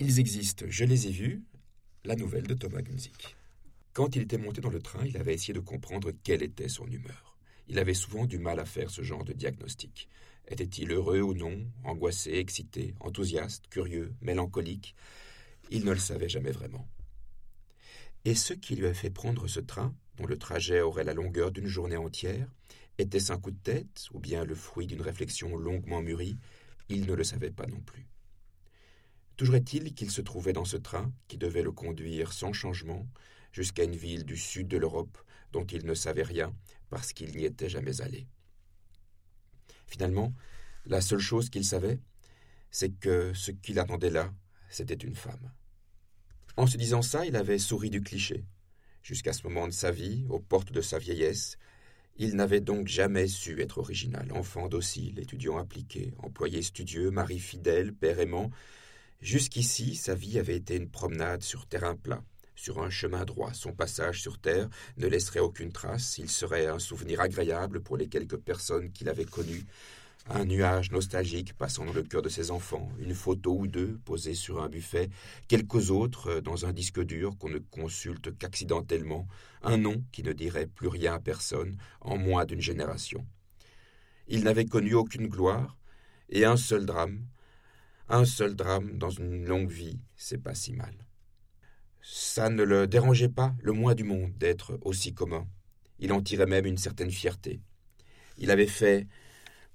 Ils existent, je les ai vus, la nouvelle de Thomas Gunzik. Quand il était monté dans le train, il avait essayé de comprendre quelle était son humeur. Il avait souvent du mal à faire ce genre de diagnostic. Était-il heureux ou non, angoissé, excité, enthousiaste, curieux, mélancolique? Il ne le savait jamais vraiment. Et ce qui lui avait fait prendre ce train, dont le trajet aurait la longueur d'une journée entière, était-ce un coup de tête ou bien le fruit d'une réflexion longuement mûrie? Il ne le savait pas non plus. Toujours est-il qu'il se trouvait dans ce train qui devait le conduire sans changement jusqu'à une ville du sud de l'Europe dont il ne savait rien parce qu'il n'y était jamais allé. Finalement, la seule chose qu'il savait, c'est que ce qu'il attendait là, c'était une femme. En se disant ça, il avait souri du cliché. Jusqu'à ce moment de sa vie, aux portes de sa vieillesse, il n'avait donc jamais su être original, enfant docile, étudiant appliqué, employé studieux, mari fidèle, père aimant, Jusqu'ici, sa vie avait été une promenade sur terrain plat, sur un chemin droit. Son passage sur Terre ne laisserait aucune trace, il serait un souvenir agréable pour les quelques personnes qu'il avait connues, un nuage nostalgique passant dans le cœur de ses enfants, une photo ou deux posée sur un buffet, quelques autres dans un disque dur qu'on ne consulte qu'accidentellement, un nom qui ne dirait plus rien à personne en moins d'une génération. Il n'avait connu aucune gloire, et un seul drame, un seul drame dans une longue vie, c'est pas si mal. Ça ne le dérangeait pas le moins du monde d'être aussi commun. Il en tirait même une certaine fierté. Il avait fait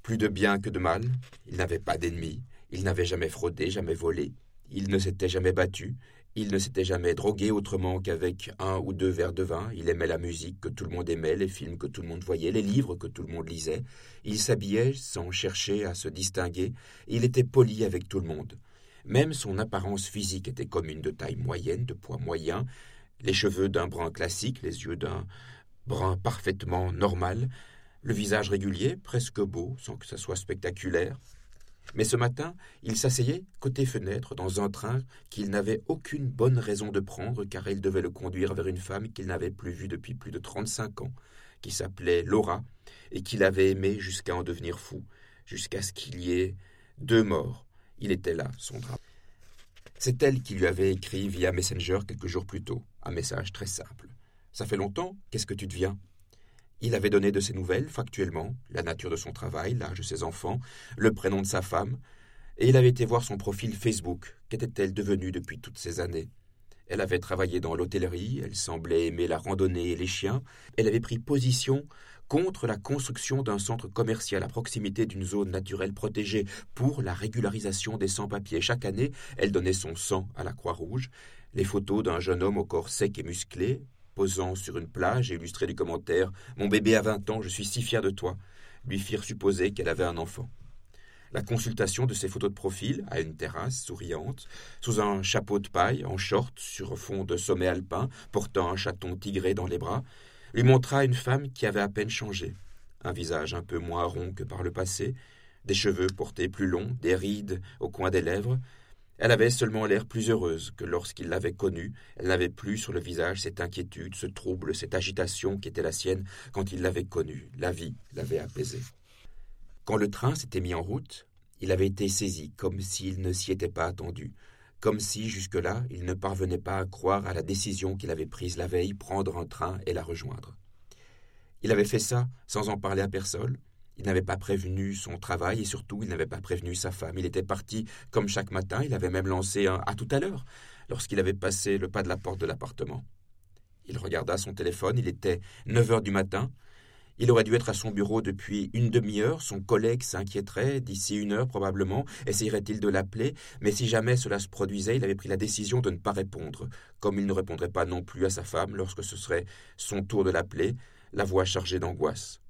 plus de bien que de mal, il n'avait pas d'ennemis, il n'avait jamais fraudé, jamais volé, il ne s'était jamais battu, il ne s'était jamais drogué autrement qu'avec un ou deux verres de vin. Il aimait la musique que tout le monde aimait, les films que tout le monde voyait, les livres que tout le monde lisait. Il s'habillait sans chercher à se distinguer. Il était poli avec tout le monde. Même son apparence physique était comme une de taille moyenne, de poids moyen, les cheveux d'un brun classique, les yeux d'un brun parfaitement normal, le visage régulier, presque beau, sans que ça soit spectaculaire, mais ce matin, il s'asseyait côté fenêtre dans un train qu'il n'avait aucune bonne raison de prendre car il devait le conduire vers une femme qu'il n'avait plus vue depuis plus de trente-cinq ans, qui s'appelait Laura, et qu'il avait aimée jusqu'à en devenir fou, jusqu'à ce qu'il y ait deux morts. Il était là, son drame. C'est elle qui lui avait écrit via Messenger quelques jours plus tôt, un message très simple. Ça fait longtemps, qu'est-ce que tu deviens? Il avait donné de ses nouvelles, factuellement, la nature de son travail, l'âge de ses enfants, le prénom de sa femme, et il avait été voir son profil Facebook. Qu'était-elle devenue depuis toutes ces années Elle avait travaillé dans l'hôtellerie, elle semblait aimer la randonnée et les chiens, elle avait pris position contre la construction d'un centre commercial à proximité d'une zone naturelle protégée pour la régularisation des sans-papiers. Chaque année, elle donnait son sang à la Croix-Rouge. Les photos d'un jeune homme au corps sec et musclé, posant sur une plage et illustré du commentaire Mon bébé a vingt ans, je suis si fier de toi, lui firent supposer qu'elle avait un enfant. La consultation de ses photos de profil, à une terrasse souriante, sous un chapeau de paille, en short, sur fond de sommet alpin, portant un chaton tigré dans les bras, lui montra une femme qui avait à peine changé. Un visage un peu moins rond que par le passé, des cheveux portés plus longs, des rides au coin des lèvres, elle avait seulement l'air plus heureuse que lorsqu'il l'avait connue. Elle n'avait plus sur le visage cette inquiétude, ce trouble, cette agitation qui était la sienne quand il l'avait connue. La vie l'avait apaisée. Quand le train s'était mis en route, il avait été saisi, comme s'il ne s'y était pas attendu, comme si jusque-là il ne parvenait pas à croire à la décision qu'il avait prise la veille, prendre un train et la rejoindre. Il avait fait ça sans en parler à personne, il n'avait pas prévenu son travail et surtout il n'avait pas prévenu sa femme. Il était parti comme chaque matin, il avait même lancé un à tout à l'heure lorsqu'il avait passé le pas de la porte de l'appartement. Il regarda son téléphone, il était neuf heures du matin. Il aurait dû être à son bureau depuis une demi-heure, son collègue s'inquiéterait, d'ici une heure probablement, essayerait-il de l'appeler, mais si jamais cela se produisait, il avait pris la décision de ne pas répondre, comme il ne répondrait pas non plus à sa femme lorsque ce serait son tour de l'appeler, la voix chargée d'angoisse.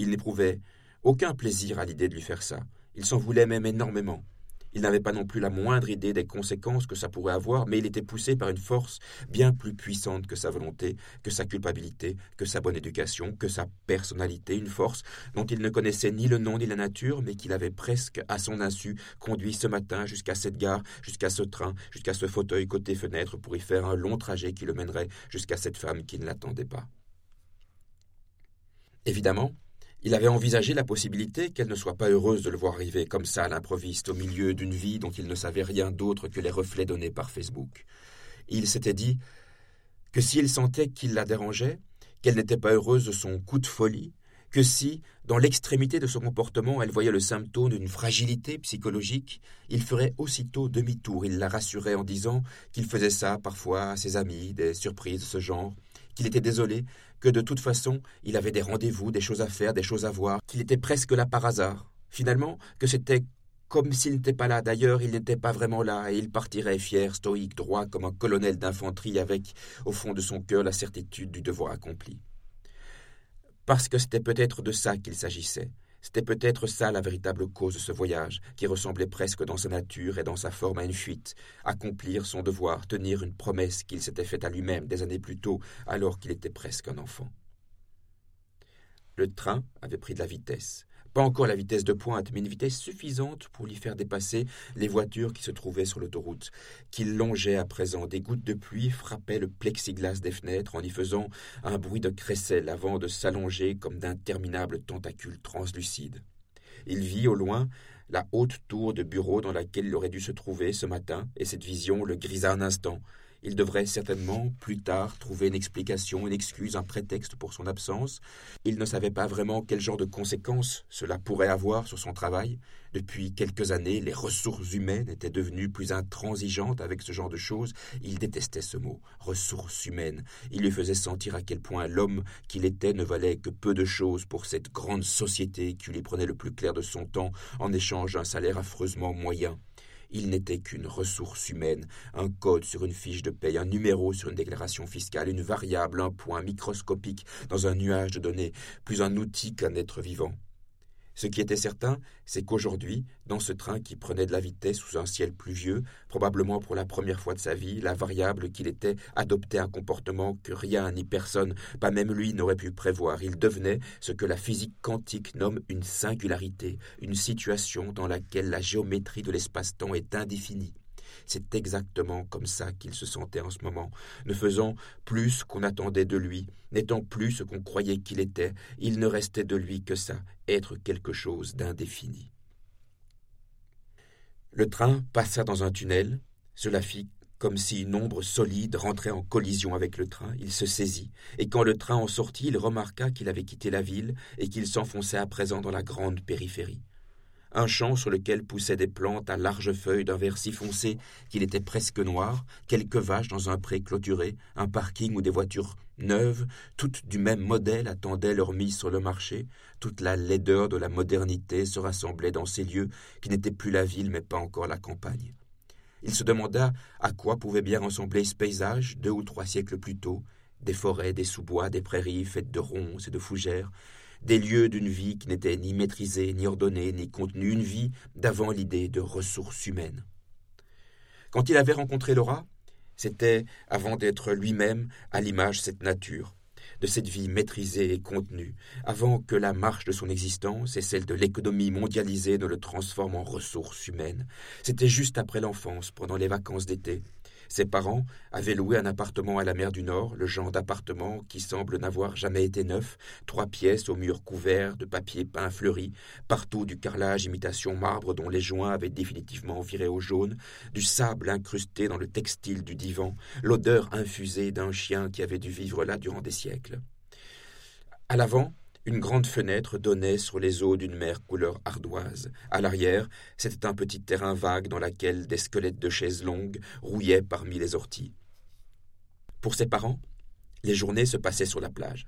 Il n'éprouvait aucun plaisir à l'idée de lui faire ça. Il s'en voulait même énormément. Il n'avait pas non plus la moindre idée des conséquences que ça pourrait avoir, mais il était poussé par une force bien plus puissante que sa volonté, que sa culpabilité, que sa bonne éducation, que sa personnalité, une force dont il ne connaissait ni le nom ni la nature, mais qu'il avait presque, à son insu, conduit ce matin jusqu'à cette gare, jusqu'à ce train, jusqu'à ce fauteuil côté fenêtre pour y faire un long trajet qui le mènerait jusqu'à cette femme qui ne l'attendait pas. Évidemment, Il avait envisagé la possibilité qu'elle ne soit pas heureuse de le voir arriver comme ça à l'improviste, au milieu d'une vie dont il ne savait rien d'autre que les reflets donnés par Facebook. Il s'était dit que s'il sentait qu'il la dérangeait, qu'elle n'était pas heureuse de son coup de folie, que si, dans l'extrémité de son comportement, elle voyait le symptôme d'une fragilité psychologique, il ferait aussitôt demi-tour. Il la rassurait en disant qu'il faisait ça parfois à ses amis, des surprises de ce genre, qu'il était désolé, que de toute façon, il avait des rendez-vous, des choses à faire, des choses à voir, qu'il était presque là par hasard. Finalement, que c'était comme s'il n'était pas là. D'ailleurs, il n'était pas vraiment là, et il partirait fier, stoïque, droit, comme un colonel d'infanterie, avec, au fond de son cœur, la certitude du devoir accompli. Parce que c'était peut-être de ça qu'il s'agissait. C'était peut-être ça la véritable cause de ce voyage, qui ressemblait presque dans sa nature et dans sa forme à une fuite, accomplir son devoir, tenir une promesse qu'il s'était faite à lui-même des années plus tôt, alors qu'il était presque un enfant. Le train avait pris de la vitesse. Pas encore la vitesse de pointe, mais une vitesse suffisante pour lui faire dépasser les voitures qui se trouvaient sur l'autoroute, qu'il longeait à présent. Des gouttes de pluie frappaient le plexiglas des fenêtres en y faisant un bruit de crécelle avant de s'allonger comme d'interminables tentacules translucides. Il vit au loin la haute tour de bureau dans laquelle il aurait dû se trouver ce matin, et cette vision le grisa un instant. Il devrait certainement, plus tard, trouver une explication, une excuse, un prétexte pour son absence. Il ne savait pas vraiment quel genre de conséquences cela pourrait avoir sur son travail. Depuis quelques années, les ressources humaines étaient devenues plus intransigeantes avec ce genre de choses. Il détestait ce mot, ressources humaines. Il lui faisait sentir à quel point l'homme qu'il était ne valait que peu de choses pour cette grande société qui lui prenait le plus clair de son temps en échange d'un salaire affreusement moyen. Il n'était qu'une ressource humaine, un code sur une fiche de paye, un numéro sur une déclaration fiscale, une variable, un point microscopique dans un nuage de données, plus un outil qu'un être vivant. Ce qui était certain, c'est qu'aujourd'hui, dans ce train qui prenait de la vitesse sous un ciel pluvieux, probablement pour la première fois de sa vie, la variable qu'il était adoptait un comportement que rien ni personne, pas même lui, n'aurait pu prévoir. Il devenait ce que la physique quantique nomme une singularité, une situation dans laquelle la géométrie de l'espace-temps est indéfinie. C'est exactement comme ça qu'il se sentait en ce moment, ne faisant plus ce qu'on attendait de lui, n'étant plus ce qu'on croyait qu'il était, il ne restait de lui que ça, être quelque chose d'indéfini. Le train passa dans un tunnel, cela fit comme si une ombre solide rentrait en collision avec le train. Il se saisit, et quand le train en sortit, il remarqua qu'il avait quitté la ville et qu'il s'enfonçait à présent dans la grande périphérie un champ sur lequel poussaient des plantes à larges feuilles d'un vert si foncé qu'il était presque noir, quelques vaches dans un pré clôturé, un parking où des voitures neuves, toutes du même modèle, attendaient leur mise sur le marché, toute la laideur de la modernité se rassemblait dans ces lieux qui n'étaient plus la ville mais pas encore la campagne. Il se demanda à quoi pouvait bien ressembler ce paysage deux ou trois siècles plus tôt, des forêts, des sous-bois, des prairies faites de ronces et de fougères, des lieux d'une vie qui n'était ni maîtrisée, ni ordonnée, ni contenue, une vie d'avant l'idée de ressources humaines. Quand il avait rencontré Laura, c'était avant d'être lui-même à l'image de cette nature, de cette vie maîtrisée et contenue, avant que la marche de son existence et celle de l'économie mondialisée ne le transforment en ressources humaines. C'était juste après l'enfance, pendant les vacances d'été, ses parents avaient loué un appartement à la mer du Nord, le genre d'appartement qui semble n'avoir jamais été neuf, trois pièces aux murs couverts de papier peint fleuri, partout du carrelage imitation marbre dont les joints avaient définitivement viré au jaune, du sable incrusté dans le textile du divan, l'odeur infusée d'un chien qui avait dû vivre là durant des siècles. À l'avant, une grande fenêtre donnait sur les eaux d'une mer couleur ardoise. À l'arrière, c'était un petit terrain vague dans lequel des squelettes de chaises longues rouillaient parmi les orties. Pour ses parents, les journées se passaient sur la plage,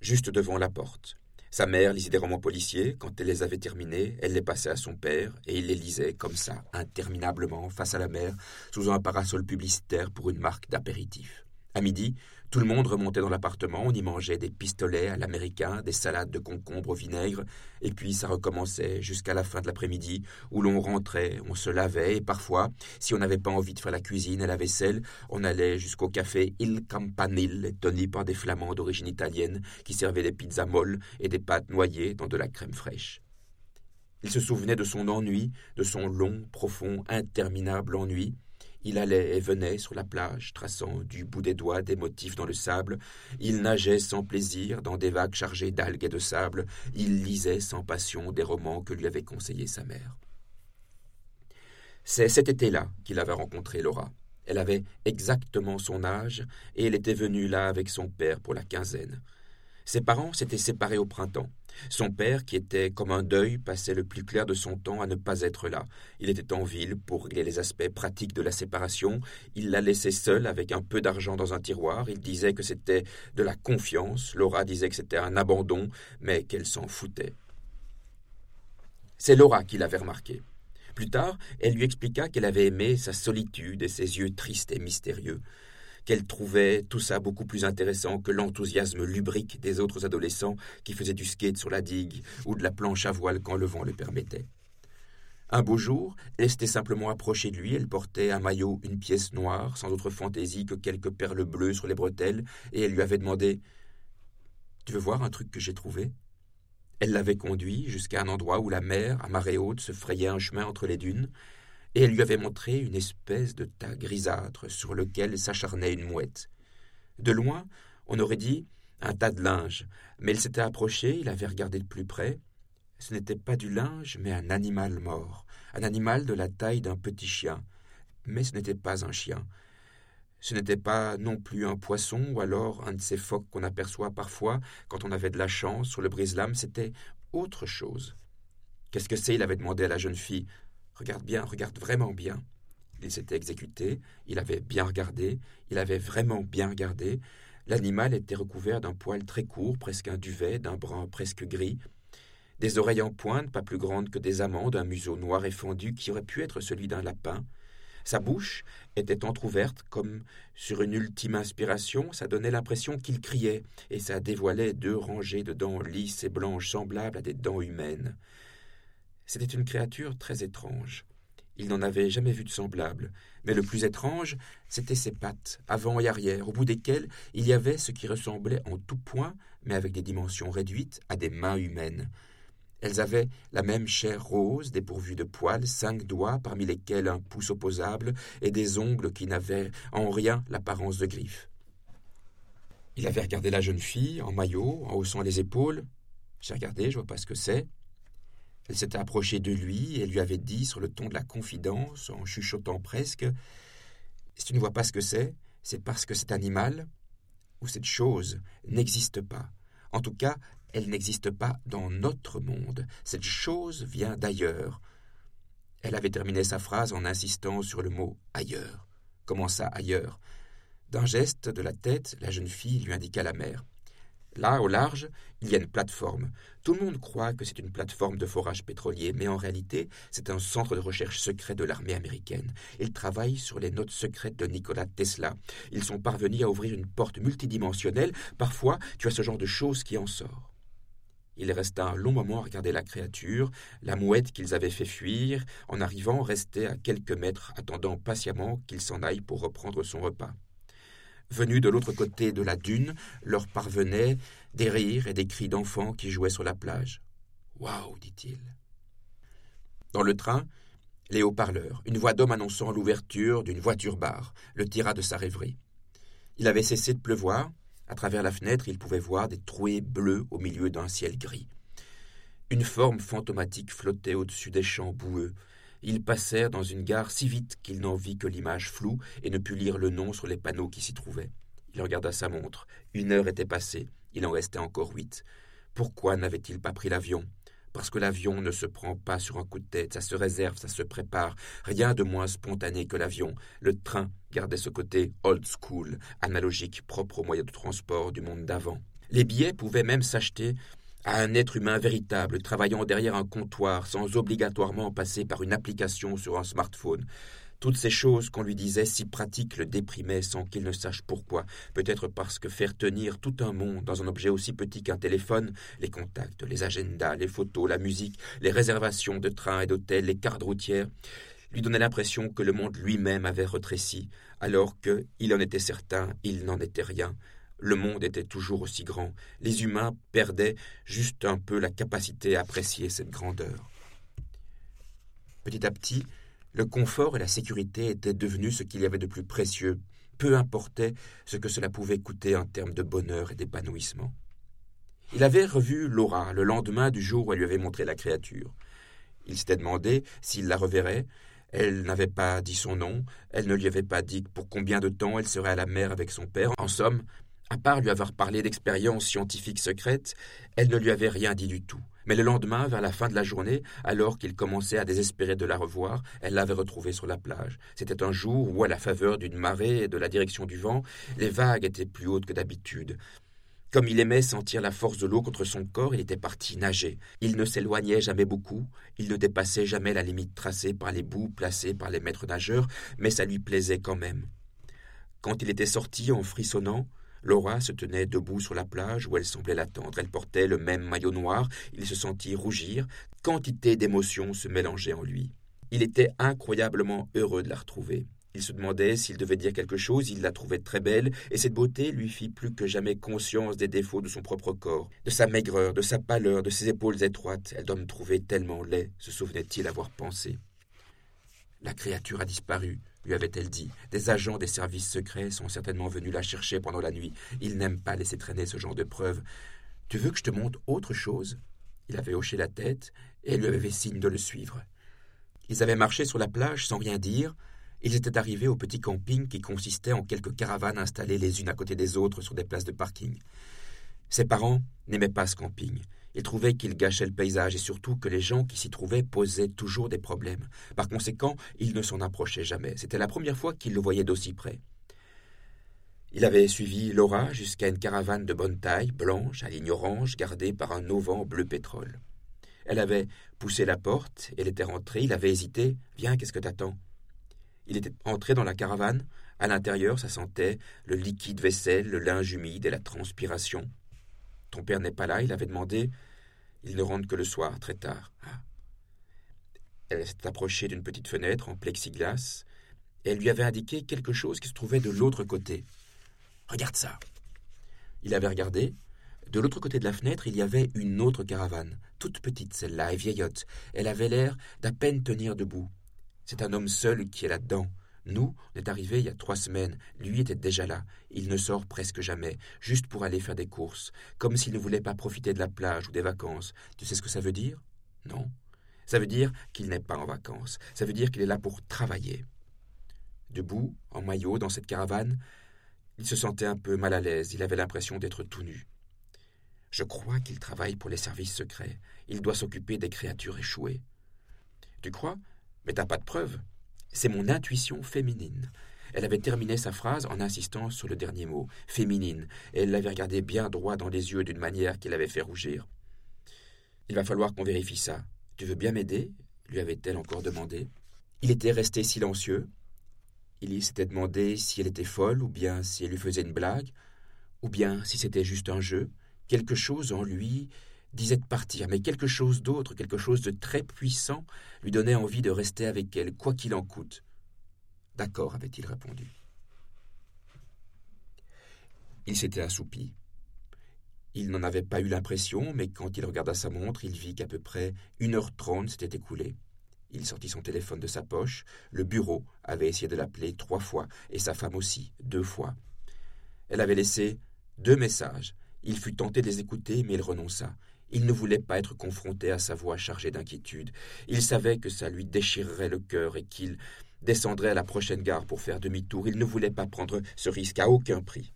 juste devant la porte. Sa mère lisait des romans policiers. Quand elle les avait terminés, elle les passait à son père et il les lisait comme ça, interminablement, face à la mer, sous un parasol publicitaire pour une marque d'apéritif. À midi, tout le monde remontait dans l'appartement, on y mangeait des pistolets à l'américain, des salades de concombre au vinaigre, et puis ça recommençait jusqu'à la fin de l'après-midi, où l'on rentrait, on se lavait, et parfois, si on n'avait pas envie de faire la cuisine et la vaisselle, on allait jusqu'au café Il Campanile, tenu par des flamands d'origine italienne, qui servaient des pizzas molles et des pâtes noyées dans de la crème fraîche. Il se souvenait de son ennui, de son long, profond, interminable ennui, Il allait et venait sur la plage, traçant du bout des doigts des motifs dans le sable. Il nageait sans plaisir dans des vagues chargées d'algues et de sable. Il lisait sans passion des romans que lui avait conseillés sa mère. C'est cet été-là qu'il avait rencontré Laura. Elle avait exactement son âge et elle était venue là avec son père pour la quinzaine. Ses parents s'étaient séparés au printemps. Son père, qui était comme un deuil, passait le plus clair de son temps à ne pas être là. Il était en ville pour régler les aspects pratiques de la séparation. Il la laissait seule avec un peu d'argent dans un tiroir. Il disait que c'était de la confiance. Laura disait que c'était un abandon, mais qu'elle s'en foutait. C'est Laura qui l'avait remarqué. Plus tard, elle lui expliqua qu'elle avait aimé sa solitude et ses yeux tristes et mystérieux qu'elle trouvait tout ça beaucoup plus intéressant que l'enthousiasme lubrique des autres adolescents qui faisaient du skate sur la digue ou de la planche à voile quand le vent le permettait. Un beau jour, elle s'était simplement approchée de lui, elle portait un maillot, une pièce noire, sans autre fantaisie que quelques perles bleues sur les bretelles, et elle lui avait demandé Tu veux voir un truc que j'ai trouvé? Elle l'avait conduit jusqu'à un endroit où la mer, à marée haute, se frayait un chemin entre les dunes, et elle lui avait montré une espèce de tas grisâtre sur lequel s'acharnait une mouette. De loin, on aurait dit un tas de linge, mais elle s'était approchée, il avait regardé de plus près. Ce n'était pas du linge, mais un animal mort, un animal de la taille d'un petit chien. Mais ce n'était pas un chien. Ce n'était pas non plus un poisson ou alors un de ces phoques qu'on aperçoit parfois quand on avait de la chance sur le brise-lames, c'était autre chose. Qu'est-ce que c'est? il avait demandé à la jeune fille. Regarde bien, regarde vraiment bien. Il s'était exécuté, il avait bien regardé, il avait vraiment bien regardé. L'animal était recouvert d'un poil très court, presque un duvet, d'un brun presque gris, des oreilles en pointe, pas plus grandes que des amandes, un museau noir et fendu qui aurait pu être celui d'un lapin. Sa bouche était entr'ouverte comme sur une ultime inspiration, ça donnait l'impression qu'il criait, et ça dévoilait deux rangées de dents lisses et blanches semblables à des dents humaines. C'était une créature très étrange. Il n'en avait jamais vu de semblable, mais le plus étrange, c'étaient ses pattes, avant et arrière, au bout desquelles il y avait ce qui ressemblait en tout point, mais avec des dimensions réduites, à des mains humaines. Elles avaient la même chair rose, dépourvue de poils, cinq doigts, parmi lesquels un pouce opposable, et des ongles qui n'avaient en rien l'apparence de griffes. Il avait regardé la jeune fille, en maillot, en haussant les épaules. J'ai regardé, je vois pas ce que c'est. Elle s'était approchée de lui et lui avait dit, sur le ton de la confidence, en chuchotant presque Si tu ne vois pas ce que c'est, c'est parce que cet animal, ou cette chose, n'existe pas. En tout cas, elle n'existe pas dans notre monde. Cette chose vient d'ailleurs. Elle avait terminé sa phrase en insistant sur le mot ailleurs. Comment ça, ailleurs? D'un geste de la tête, la jeune fille lui indiqua la mer. Là, au large, il y a une plateforme. Tout le monde croit que c'est une plateforme de forage pétrolier, mais en réalité, c'est un centre de recherche secret de l'armée américaine. Ils travaillent sur les notes secrètes de Nikola Tesla. Ils sont parvenus à ouvrir une porte multidimensionnelle. Parfois, tu as ce genre de choses qui en sort. Il resta un long moment à regarder la créature, la mouette qu'ils avaient fait fuir, en arrivant restait à quelques mètres, attendant patiemment qu'il s'en aille pour reprendre son repas venus de l'autre côté de la dune, leur parvenaient des rires et des cris d'enfants qui jouaient sur la plage. Waouh, dit-il. Dans le train, les haut-parleurs, une voix d'homme annonçant l'ouverture d'une voiture-bar, le tira de sa rêverie. Il avait cessé de pleuvoir. À travers la fenêtre, il pouvait voir des trouées bleues au milieu d'un ciel gris. Une forme fantomatique flottait au-dessus des champs boueux, ils passèrent dans une gare si vite qu'il n'en vit que l'image floue et ne put lire le nom sur les panneaux qui s'y trouvaient. Il regarda sa montre. Une heure était passée. Il en restait encore huit. Pourquoi n'avait-il pas pris l'avion? Parce que l'avion ne se prend pas sur un coup de tête, ça se réserve, ça se prépare. Rien de moins spontané que l'avion. Le train gardait ce côté old school, analogique, propre aux moyens de transport du monde d'avant. Les billets pouvaient même s'acheter à un être humain véritable, travaillant derrière un comptoir, sans obligatoirement passer par une application sur un smartphone. Toutes ces choses qu'on lui disait si pratiques le déprimaient sans qu'il ne sache pourquoi. Peut-être parce que faire tenir tout un monde dans un objet aussi petit qu'un téléphone, les contacts, les agendas, les photos, la musique, les réservations de trains et d'hôtels, les cartes routières, lui donnait l'impression que le monde lui-même avait retréci, alors que, il en était certain, il n'en était rien, le monde était toujours aussi grand. Les humains perdaient juste un peu la capacité à apprécier cette grandeur. Petit à petit, Le confort et la sécurité étaient devenus ce qu'il y avait de plus précieux, peu importait ce que cela pouvait coûter en termes de bonheur et d'épanouissement. Il avait revu Laura le lendemain du jour où elle lui avait montré la créature. Il s'était demandé s'il la reverrait. Elle n'avait pas dit son nom, elle ne lui avait pas dit pour combien de temps elle serait à la mer avec son père. En somme, à part lui avoir parlé d'expériences scientifiques secrètes, elle ne lui avait rien dit du tout. Mais le lendemain, vers la fin de la journée, alors qu'il commençait à désespérer de la revoir, elle l'avait retrouvée sur la plage. C'était un jour où, à la faveur d'une marée et de la direction du vent, les vagues étaient plus hautes que d'habitude. Comme il aimait sentir la force de l'eau contre son corps, il était parti nager. Il ne s'éloignait jamais beaucoup, il ne dépassait jamais la limite tracée par les bouts placés par les maîtres nageurs, mais ça lui plaisait quand même. Quand il était sorti en frissonnant, Laura se tenait debout sur la plage où elle semblait l'attendre. Elle portait le même maillot noir, il se sentit rougir, quantité d'émotions se mélangeaient en lui. Il était incroyablement heureux de la retrouver. Il se demandait s'il devait dire quelque chose, il la trouvait très belle, et cette beauté lui fit plus que jamais conscience des défauts de son propre corps, de sa maigreur, de sa pâleur, de ses épaules étroites. Elle doit me trouver tellement laid, se souvenait-il avoir pensé. La créature a disparu, lui avait-elle dit. Des agents des services secrets sont certainement venus la chercher pendant la nuit. Ils n'aiment pas laisser traîner ce genre de preuves. Tu veux que je te montre autre chose? Il avait hoché la tête, et elle lui avait fait signe de le suivre. Ils avaient marché sur la plage sans rien dire, ils étaient arrivés au petit camping qui consistait en quelques caravanes installées les unes à côté des autres sur des places de parking. Ses parents n'aimaient pas ce camping. Ils trouvaient qu'il gâchait le paysage et surtout que les gens qui s'y trouvaient posaient toujours des problèmes. Par conséquent, ils ne s'en approchaient jamais. C'était la première fois qu'ils le voyaient d'aussi près. Il avait suivi Laura jusqu'à une caravane de bonne taille, blanche, à ligne orange, gardée par un auvent bleu pétrole. Elle avait poussé la porte, elle était rentrée, il avait hésité. Viens, qu'est-ce que t'attends? Il était entré dans la caravane. À l'intérieur, ça sentait le liquide vaisselle, le linge humide et la transpiration. Ton père n'est pas là, il avait demandé. Il ne rentre que le soir, très tard. Ah. Elle s'est approchée d'une petite fenêtre en plexiglas et elle lui avait indiqué quelque chose qui se trouvait de l'autre côté. Regarde ça. Il avait regardé. De l'autre côté de la fenêtre, il y avait une autre caravane, toute petite celle-là et vieillotte. Elle avait l'air d'à peine tenir debout. C'est un homme seul qui est là-dedans. Nous, on est arrivés il y a trois semaines. Lui était déjà là. Il ne sort presque jamais, juste pour aller faire des courses, comme s'il ne voulait pas profiter de la plage ou des vacances. Tu sais ce que ça veut dire? Non. Ça veut dire qu'il n'est pas en vacances. Ça veut dire qu'il est là pour travailler. Debout, en maillot, dans cette caravane, il se sentait un peu mal à l'aise. Il avait l'impression d'être tout nu. Je crois qu'il travaille pour les services secrets. Il doit s'occuper des créatures échouées. Tu crois? Mais t'as pas de preuves. C'est mon intuition féminine. Elle avait terminé sa phrase en insistant sur le dernier mot, féminine, elle l'avait regardé bien droit dans les yeux d'une manière qui l'avait fait rougir. Il va falloir qu'on vérifie ça. Tu veux bien m'aider? lui avait-elle encore demandé. Il était resté silencieux. Il s'était demandé si elle était folle, ou bien si elle lui faisait une blague, ou bien si c'était juste un jeu. Quelque chose en lui disait de partir, mais quelque chose d'autre, quelque chose de très puissant, lui donnait envie de rester avec elle, quoi qu'il en coûte. D'accord, avait-il répondu. Il s'était assoupi. Il n'en avait pas eu l'impression, mais quand il regarda sa montre, il vit qu'à peu près une heure trente s'était écoulée. Il sortit son téléphone de sa poche. Le bureau avait essayé de l'appeler trois fois, et sa femme aussi, deux fois. Elle avait laissé deux messages. Il fut tenté de les écouter, mais il renonça. Il ne voulait pas être confronté à sa voix chargée d'inquiétude. Il savait que ça lui déchirerait le cœur et qu'il descendrait à la prochaine gare pour faire demi-tour. Il ne voulait pas prendre ce risque à aucun prix.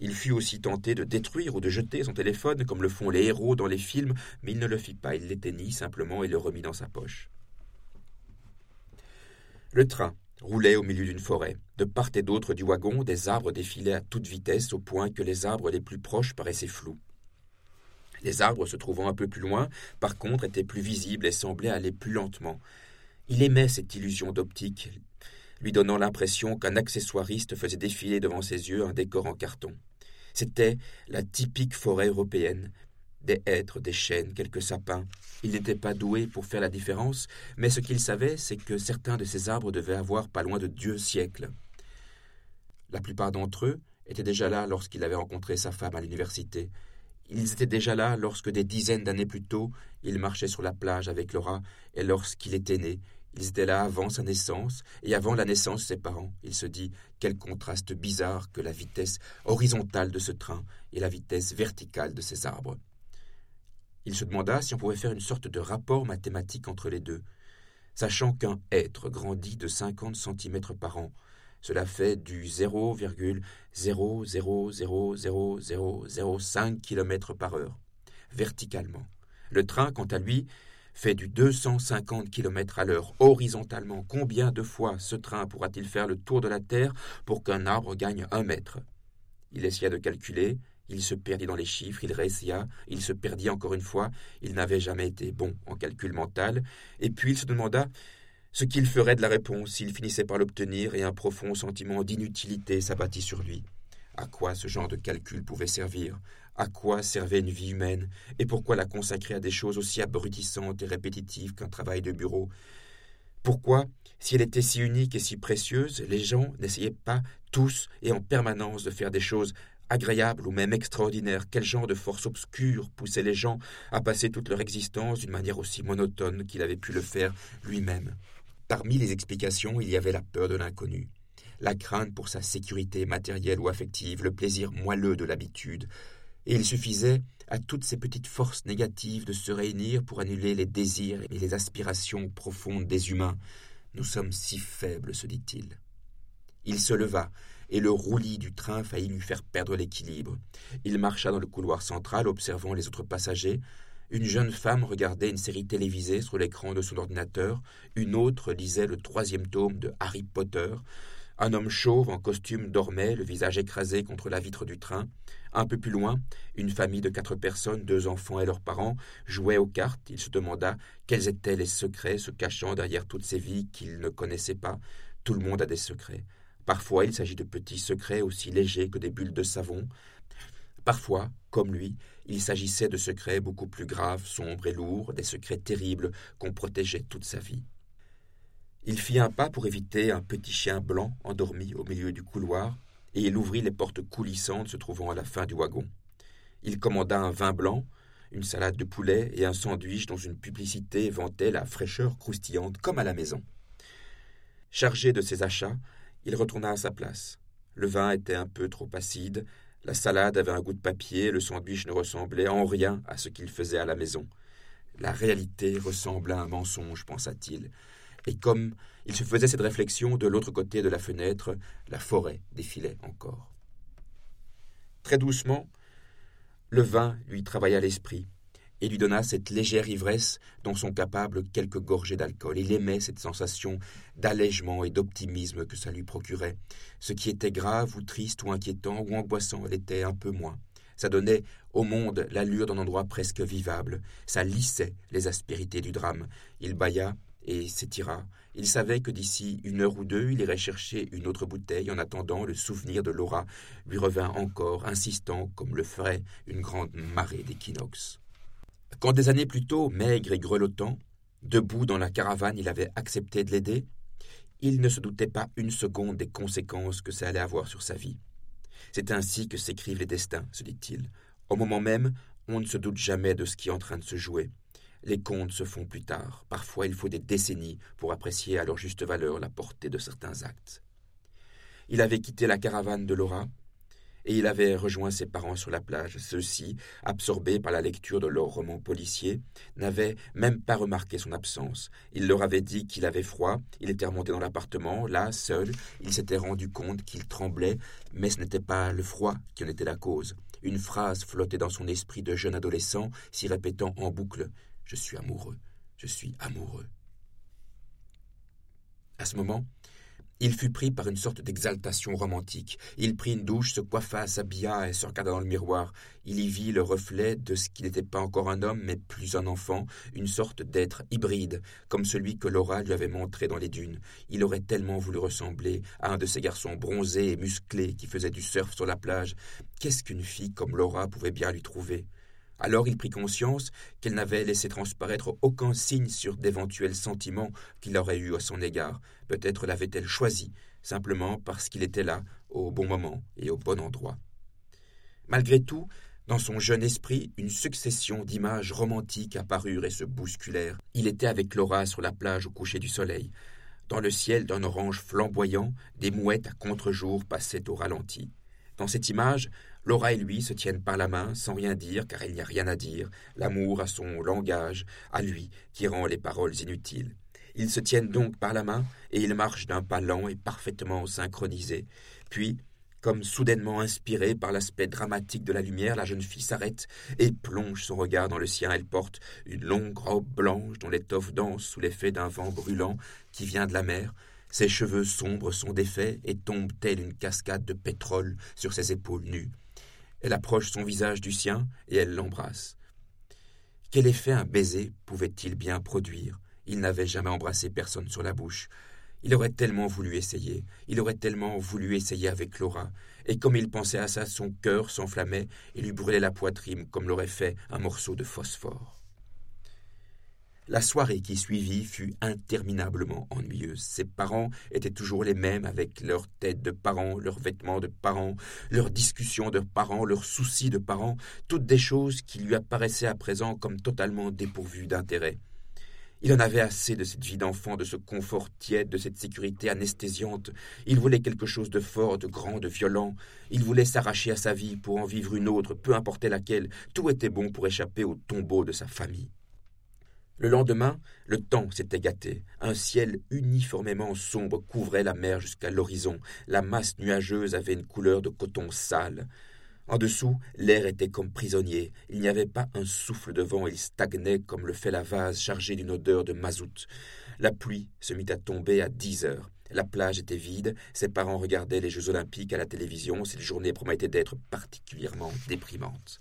Il fut aussi tenté de détruire ou de jeter son téléphone comme le font les héros dans les films, mais il ne le fit pas, il l'éteignit simplement et le remit dans sa poche. Le train roulait au milieu d'une forêt. De part et d'autre du wagon, des arbres défilaient à toute vitesse au point que les arbres les plus proches paraissaient flous. Les arbres se trouvant un peu plus loin, par contre, étaient plus visibles et semblaient aller plus lentement. Il aimait cette illusion d'optique, lui donnant l'impression qu'un accessoiriste faisait défiler devant ses yeux un décor en carton. C'était la typique forêt européenne, des hêtres, des chênes, quelques sapins. Il n'était pas doué pour faire la différence, mais ce qu'il savait, c'est que certains de ces arbres devaient avoir pas loin de deux siècles. La plupart d'entre eux étaient déjà là lorsqu'il avait rencontré sa femme à l'université, ils étaient déjà là lorsque des dizaines d'années plus tôt, il marchait sur la plage avec Laura, et lorsqu'il était né, Ils étaient là avant sa naissance et avant la naissance de ses parents. Il se dit quel contraste bizarre que la vitesse horizontale de ce train et la vitesse verticale de ces arbres. Il se demanda si on pouvait faire une sorte de rapport mathématique entre les deux. Sachant qu'un être grandit de 50 cm par an, cela fait du 0,0000005 km par heure, verticalement. Le train, quant à lui, fait du 250 km à l'heure horizontalement. Combien de fois ce train pourra-t-il faire le tour de la Terre pour qu'un arbre gagne un mètre Il essaya de calculer, il se perdit dans les chiffres, il réessaya, il se perdit encore une fois, il n'avait jamais été bon en calcul mental, et puis il se demanda ce qu'il ferait de la réponse s'il finissait par l'obtenir, et un profond sentiment d'inutilité s'abattit sur lui. À quoi ce genre de calcul pouvait servir? À quoi servait une vie humaine? Et pourquoi la consacrer à des choses aussi abrutissantes et répétitives qu'un travail de bureau? Pourquoi, si elle était si unique et si précieuse, les gens n'essayaient pas tous et en permanence de faire des choses agréables ou même extraordinaires? Quel genre de force obscure poussait les gens à passer toute leur existence d'une manière aussi monotone qu'il avait pu le faire lui-même? Parmi les explications, il y avait la peur de l'inconnu, la crainte pour sa sécurité matérielle ou affective, le plaisir moelleux de l'habitude, et il suffisait à toutes ces petites forces négatives de se réunir pour annuler les désirs et les aspirations profondes des humains. Nous sommes si faibles, se dit-il. Il se leva, et le roulis du train faillit lui faire perdre l'équilibre. Il marcha dans le couloir central, observant les autres passagers, une jeune femme regardait une série télévisée sur l'écran de son ordinateur, une autre lisait le troisième tome de Harry Potter, un homme chauve en costume dormait, le visage écrasé contre la vitre du train. Un peu plus loin, une famille de quatre personnes, deux enfants et leurs parents, jouaient aux cartes. Il se demanda quels étaient les secrets se cachant derrière toutes ces vies qu'il ne connaissait pas. Tout le monde a des secrets. Parfois, il s'agit de petits secrets aussi légers que des bulles de savon. Parfois, comme lui, il s'agissait de secrets beaucoup plus graves, sombres et lourds, des secrets terribles qu'on protégeait toute sa vie. Il fit un pas pour éviter un petit chien blanc endormi au milieu du couloir, et il ouvrit les portes coulissantes se trouvant à la fin du wagon. Il commanda un vin blanc, une salade de poulet et un sandwich dont une publicité vantait la fraîcheur croustillante comme à la maison. Chargé de ses achats, il retourna à sa place. Le vin était un peu trop acide, la salade avait un goût de papier, le sandwich ne ressemblait en rien à ce qu'il faisait à la maison. La réalité ressemble à un mensonge, pensa-t-il. Et comme il se faisait cette réflexion, de l'autre côté de la fenêtre, la forêt défilait encore. Très doucement, le vin lui travailla l'esprit et lui donna cette légère ivresse dont sont capables quelques gorgées d'alcool. Il aimait cette sensation d'allègement et d'optimisme que ça lui procurait. Ce qui était grave ou triste ou inquiétant ou angoissant l'était un peu moins. Ça donnait au monde l'allure d'un endroit presque vivable. Ça lissait les aspérités du drame. Il bâilla et s'étira. Il savait que d'ici une heure ou deux, il irait chercher une autre bouteille. En attendant, le souvenir de Laura lui revint encore, insistant comme le ferait une grande marée d'équinoxe. Quand des années plus tôt, maigre et grelottant, debout dans la caravane, il avait accepté de l'aider, il ne se doutait pas une seconde des conséquences que ça allait avoir sur sa vie. C'est ainsi que s'écrivent les destins, se dit-il. Au moment même, on ne se doute jamais de ce qui est en train de se jouer. Les contes se font plus tard. Parfois, il faut des décennies pour apprécier à leur juste valeur la portée de certains actes. Il avait quitté la caravane de Laura, et il avait rejoint ses parents sur la plage. Ceux-ci, absorbés par la lecture de leurs romans policiers, n'avaient même pas remarqué son absence. Il leur avait dit qu'il avait froid, il était remonté dans l'appartement, là, seul, il s'était rendu compte qu'il tremblait, mais ce n'était pas le froid qui en était la cause. Une phrase flottait dans son esprit de jeune adolescent, s'y répétant en boucle Je suis amoureux, je suis amoureux. À ce moment, il fut pris par une sorte d'exaltation romantique. Il prit une douche, se coiffa, s'habilla et se regarda dans le miroir. Il y vit le reflet de ce qui n'était pas encore un homme, mais plus un enfant, une sorte d'être hybride, comme celui que Laura lui avait montré dans les dunes. Il aurait tellement voulu ressembler à un de ces garçons bronzés et musclés qui faisaient du surf sur la plage. Qu'est-ce qu'une fille comme Laura pouvait bien lui trouver? Alors il prit conscience qu'elle n'avait laissé transparaître aucun signe sur d'éventuels sentiments qu'il aurait eus à son égard. Peut-être l'avait-elle choisi, simplement parce qu'il était là, au bon moment et au bon endroit. Malgré tout, Dans son jeune esprit, une succession d'images romantiques apparurent et se bousculèrent. Il était avec Laura sur la plage au coucher du soleil. Dans le ciel d'un orange flamboyant, des mouettes à contre-jour passaient au ralenti. Dans cette image, Laura et lui se tiennent par la main sans rien dire car il n'y a rien à dire, l'amour a son langage, à lui qui rend les paroles inutiles. Ils se tiennent donc par la main et ils marchent d'un pas lent et parfaitement synchronisé. Puis, comme soudainement inspirée par l'aspect dramatique de la lumière, la jeune fille s'arrête et plonge son regard dans le sien. Elle porte une longue robe blanche dont l'étoffe danse sous l'effet d'un vent brûlant qui vient de la mer. Ses cheveux sombres sont défaits et tombent telle une cascade de pétrole sur ses épaules nues. Elle approche son visage du sien et elle l'embrasse. Quel effet un baiser pouvait-il bien produire? Il n'avait jamais embrassé personne sur la bouche. Il aurait tellement voulu essayer, il aurait tellement voulu essayer avec Laura, et comme il pensait à ça, son cœur s'enflammait et lui brûlait la poitrine comme l'aurait fait un morceau de phosphore. La soirée qui suivit fut interminablement ennuyeuse. Ses parents étaient toujours les mêmes avec leurs têtes de parents, leurs vêtements de parents, leurs discussions de parents, leurs soucis de parents, toutes des choses qui lui apparaissaient à présent comme totalement dépourvues d'intérêt. Il en avait assez de cette vie d'enfant, de ce confort tiède, de cette sécurité anesthésiante. Il voulait quelque chose de fort, de grand, de violent. Il voulait s'arracher à sa vie pour en vivre une autre, peu importe laquelle. Tout était bon pour échapper au tombeau de sa famille. Le lendemain, le temps s'était gâté. Un ciel uniformément sombre couvrait la mer jusqu'à l'horizon. La masse nuageuse avait une couleur de coton sale. En dessous, l'air était comme prisonnier. Il n'y avait pas un souffle de vent, il stagnait comme le fait la vase chargée d'une odeur de mazout. La pluie se mit à tomber à dix heures. La plage était vide, ses parents regardaient les Jeux olympiques à la télévision, cette journée promettait d'être particulièrement déprimante.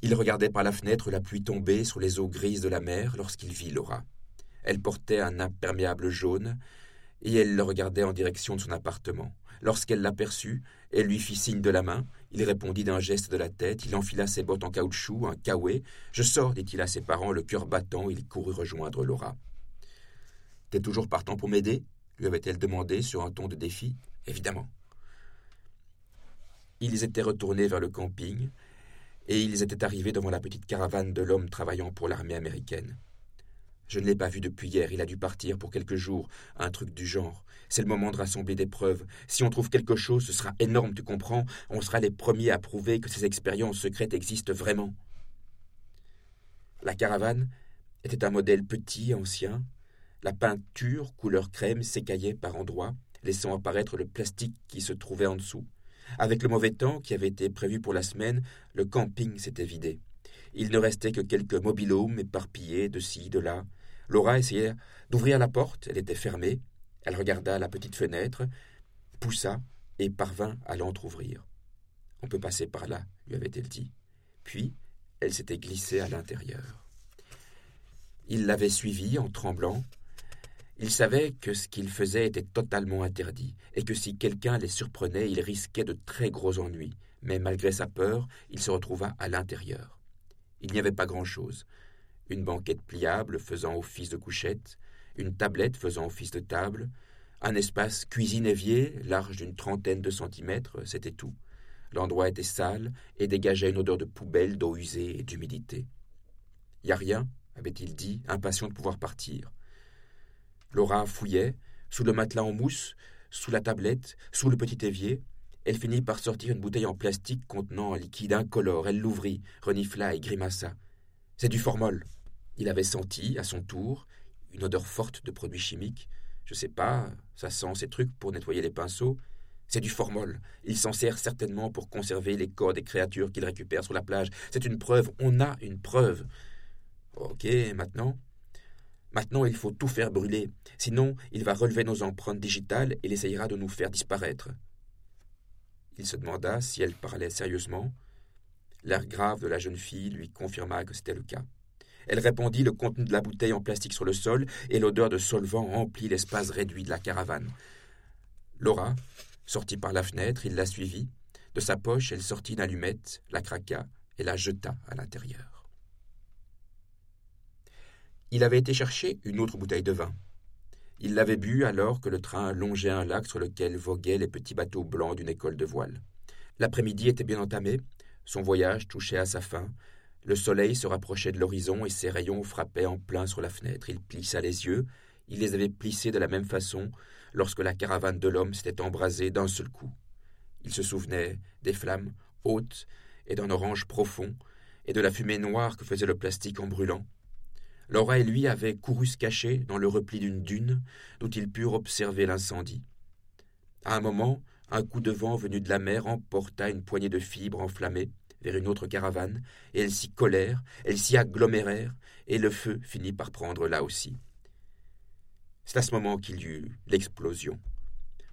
Il regardait par la fenêtre la pluie tomber sur les eaux grises de la mer lorsqu'il vit Laura. Elle portait un imperméable jaune, et elle le regardait en direction de son appartement. Lorsqu'elle l'aperçut, elle lui fit signe de la main. Il répondit d'un geste de la tête. Il enfila ses bottes en caoutchouc, un kawaii. Je sors, dit-il à ses parents, le cœur battant. Il courut rejoindre Laura. T'es toujours partant pour m'aider? lui avait-elle demandé sur un ton de défi. Évidemment. Ils étaient retournés vers le camping et ils étaient arrivés devant la petite caravane de l'homme travaillant pour l'armée américaine. Je ne l'ai pas vu depuis hier, il a dû partir pour quelques jours, un truc du genre. C'est le moment de rassembler des preuves. Si on trouve quelque chose, ce sera énorme, tu comprends? On sera les premiers à prouver que ces expériences secrètes existent vraiment. La caravane était un modèle petit et ancien. La peinture, couleur crème, s'écaillait par endroits, laissant apparaître le plastique qui se trouvait en dessous. Avec le mauvais temps qui avait été prévu pour la semaine, le camping s'était vidé. Il ne restait que quelques mobilhomes éparpillés de ci, de là, Laura essaya d'ouvrir la porte, elle était fermée. Elle regarda la petite fenêtre, poussa et parvint à l'entr'ouvrir. On peut passer par là, lui avait-elle dit. Puis, elle s'était glissée à l'intérieur. Il l'avait suivie en tremblant. Il savait que ce qu'il faisait était totalement interdit, et que si quelqu'un les surprenait, il risquait de très gros ennuis. Mais malgré sa peur, il se retrouva à l'intérieur. Il n'y avait pas grand-chose une banquette pliable faisant office de couchette, une tablette faisant office de table, un espace cuisine-évier large d'une trentaine de centimètres, c'était tout. L'endroit était sale et dégageait une odeur de poubelle, d'eau usée et d'humidité. Y a rien, avait-il dit, impatient de pouvoir partir. Laura fouillait, sous le matelas en mousse, sous la tablette, sous le petit évier. Elle finit par sortir une bouteille en plastique contenant un liquide incolore. Elle l'ouvrit, renifla et grimaça. C'est du formol. Il avait senti, à son tour, une odeur forte de produits chimiques. Je sais pas, ça sent ces trucs pour nettoyer les pinceaux. C'est du formol. Il s'en sert certainement pour conserver les corps des créatures qu'il récupère sur la plage. C'est une preuve. On a une preuve. Ok, maintenant? Maintenant, il faut tout faire brûler. Sinon, il va relever nos empreintes digitales et il essayera de nous faire disparaître. Il se demanda si elle parlait sérieusement. L'air grave de la jeune fille lui confirma que c'était le cas. Elle répandit le contenu de la bouteille en plastique sur le sol, et l'odeur de solvant remplit l'espace réduit de la caravane. Laura sortit par la fenêtre, il la suivit. De sa poche, elle sortit une allumette, la craqua et la jeta à l'intérieur. Il avait été chercher une autre bouteille de vin. Il l'avait bu alors que le train longeait un lac sur lequel voguaient les petits bateaux blancs d'une école de voile. L'après-midi était bien entamé. Son voyage touchait à sa fin. Le soleil se rapprochait de l'horizon et ses rayons frappaient en plein sur la fenêtre. Il plissa les yeux. Il les avait plissés de la même façon lorsque la caravane de l'homme s'était embrasée d'un seul coup. Il se souvenait des flammes hautes et d'un orange profond, et de la fumée noire que faisait le plastique en brûlant. Laura et lui avaient couru se cacher dans le repli d'une dune, d'où ils purent observer l'incendie. À un moment, un coup de vent venu de la mer emporta une poignée de fibres enflammées vers une autre caravane, et elles s'y collèrent, elles s'y agglomérèrent, et le feu finit par prendre là aussi. C'est à ce moment qu'il y eut l'explosion,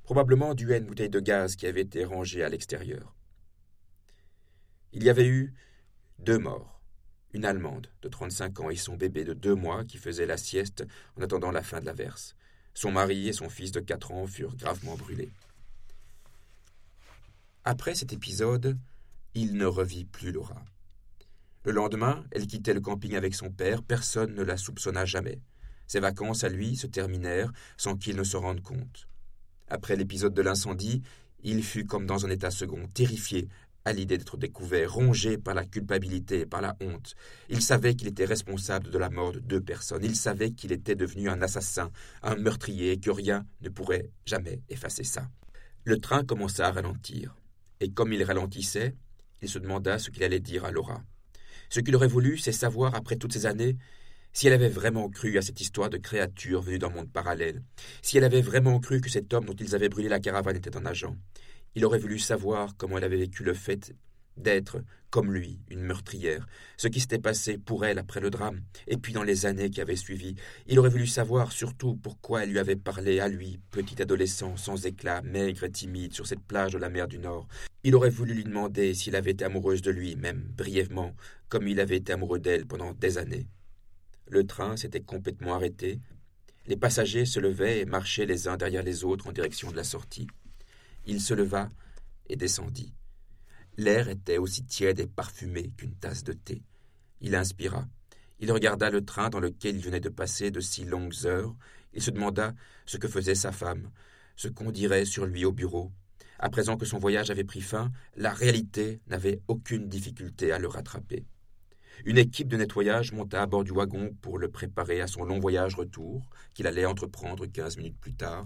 probablement due à une bouteille de gaz qui avait été rangée à l'extérieur. Il y avait eu deux morts, une Allemande de 35 ans et son bébé de deux mois qui faisait la sieste en attendant la fin de la verse. Son mari et son fils de quatre ans furent gravement brûlés. Après cet épisode, il ne revit plus Laura. Le lendemain, elle quittait le camping avec son père, personne ne la soupçonna jamais. Ses vacances à lui se terminèrent sans qu'il ne se rende compte. Après l'épisode de l'incendie, il fut comme dans un état second, terrifié à l'idée d'être découvert, rongé par la culpabilité et par la honte. Il savait qu'il était responsable de la mort de deux personnes. Il savait qu'il était devenu un assassin, un meurtrier, et que rien ne pourrait jamais effacer ça. Le train commença à ralentir. Et comme il ralentissait, il se demanda ce qu'il allait dire à Laura. Ce qu'il aurait voulu, c'est savoir, après toutes ces années, si elle avait vraiment cru à cette histoire de créature venue d'un monde parallèle, si elle avait vraiment cru que cet homme dont ils avaient brûlé la caravane était un agent, il aurait voulu savoir comment elle avait vécu le fait d'être, comme lui, une meurtrière, ce qui s'était passé pour elle après le drame, et puis dans les années qui avaient suivi. Il aurait voulu savoir surtout pourquoi elle lui avait parlé à lui, petit adolescent, sans éclat, maigre et timide, sur cette plage de la mer du Nord. Il aurait voulu lui demander s'il avait été amoureuse de lui, même brièvement, comme il avait été amoureux d'elle pendant des années. Le train s'était complètement arrêté. Les passagers se levaient et marchaient les uns derrière les autres en direction de la sortie. Il se leva et descendit. L'air était aussi tiède et parfumé qu'une tasse de thé. Il inspira. Il regarda le train dans lequel il venait de passer de si longues heures. Il se demanda ce que faisait sa femme, ce qu'on dirait sur lui au bureau. À présent que son voyage avait pris fin, la réalité n'avait aucune difficulté à le rattraper. Une équipe de nettoyage monta à bord du wagon pour le préparer à son long voyage retour, qu'il allait entreprendre quinze minutes plus tard.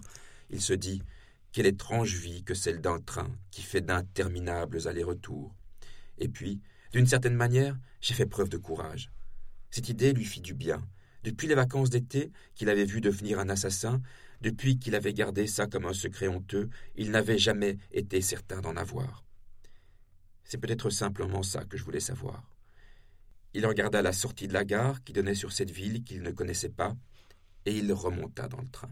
Il se dit quelle étrange vie que celle d'un train qui fait d'interminables allers-retours. Et puis, d'une certaine manière, j'ai fait preuve de courage. Cette idée lui fit du bien. Depuis les vacances d'été, qu'il avait vu devenir un assassin, depuis qu'il avait gardé ça comme un secret honteux, il n'avait jamais été certain d'en avoir. C'est peut-être simplement ça que je voulais savoir. Il regarda la sortie de la gare qui donnait sur cette ville qu'il ne connaissait pas, et il remonta dans le train.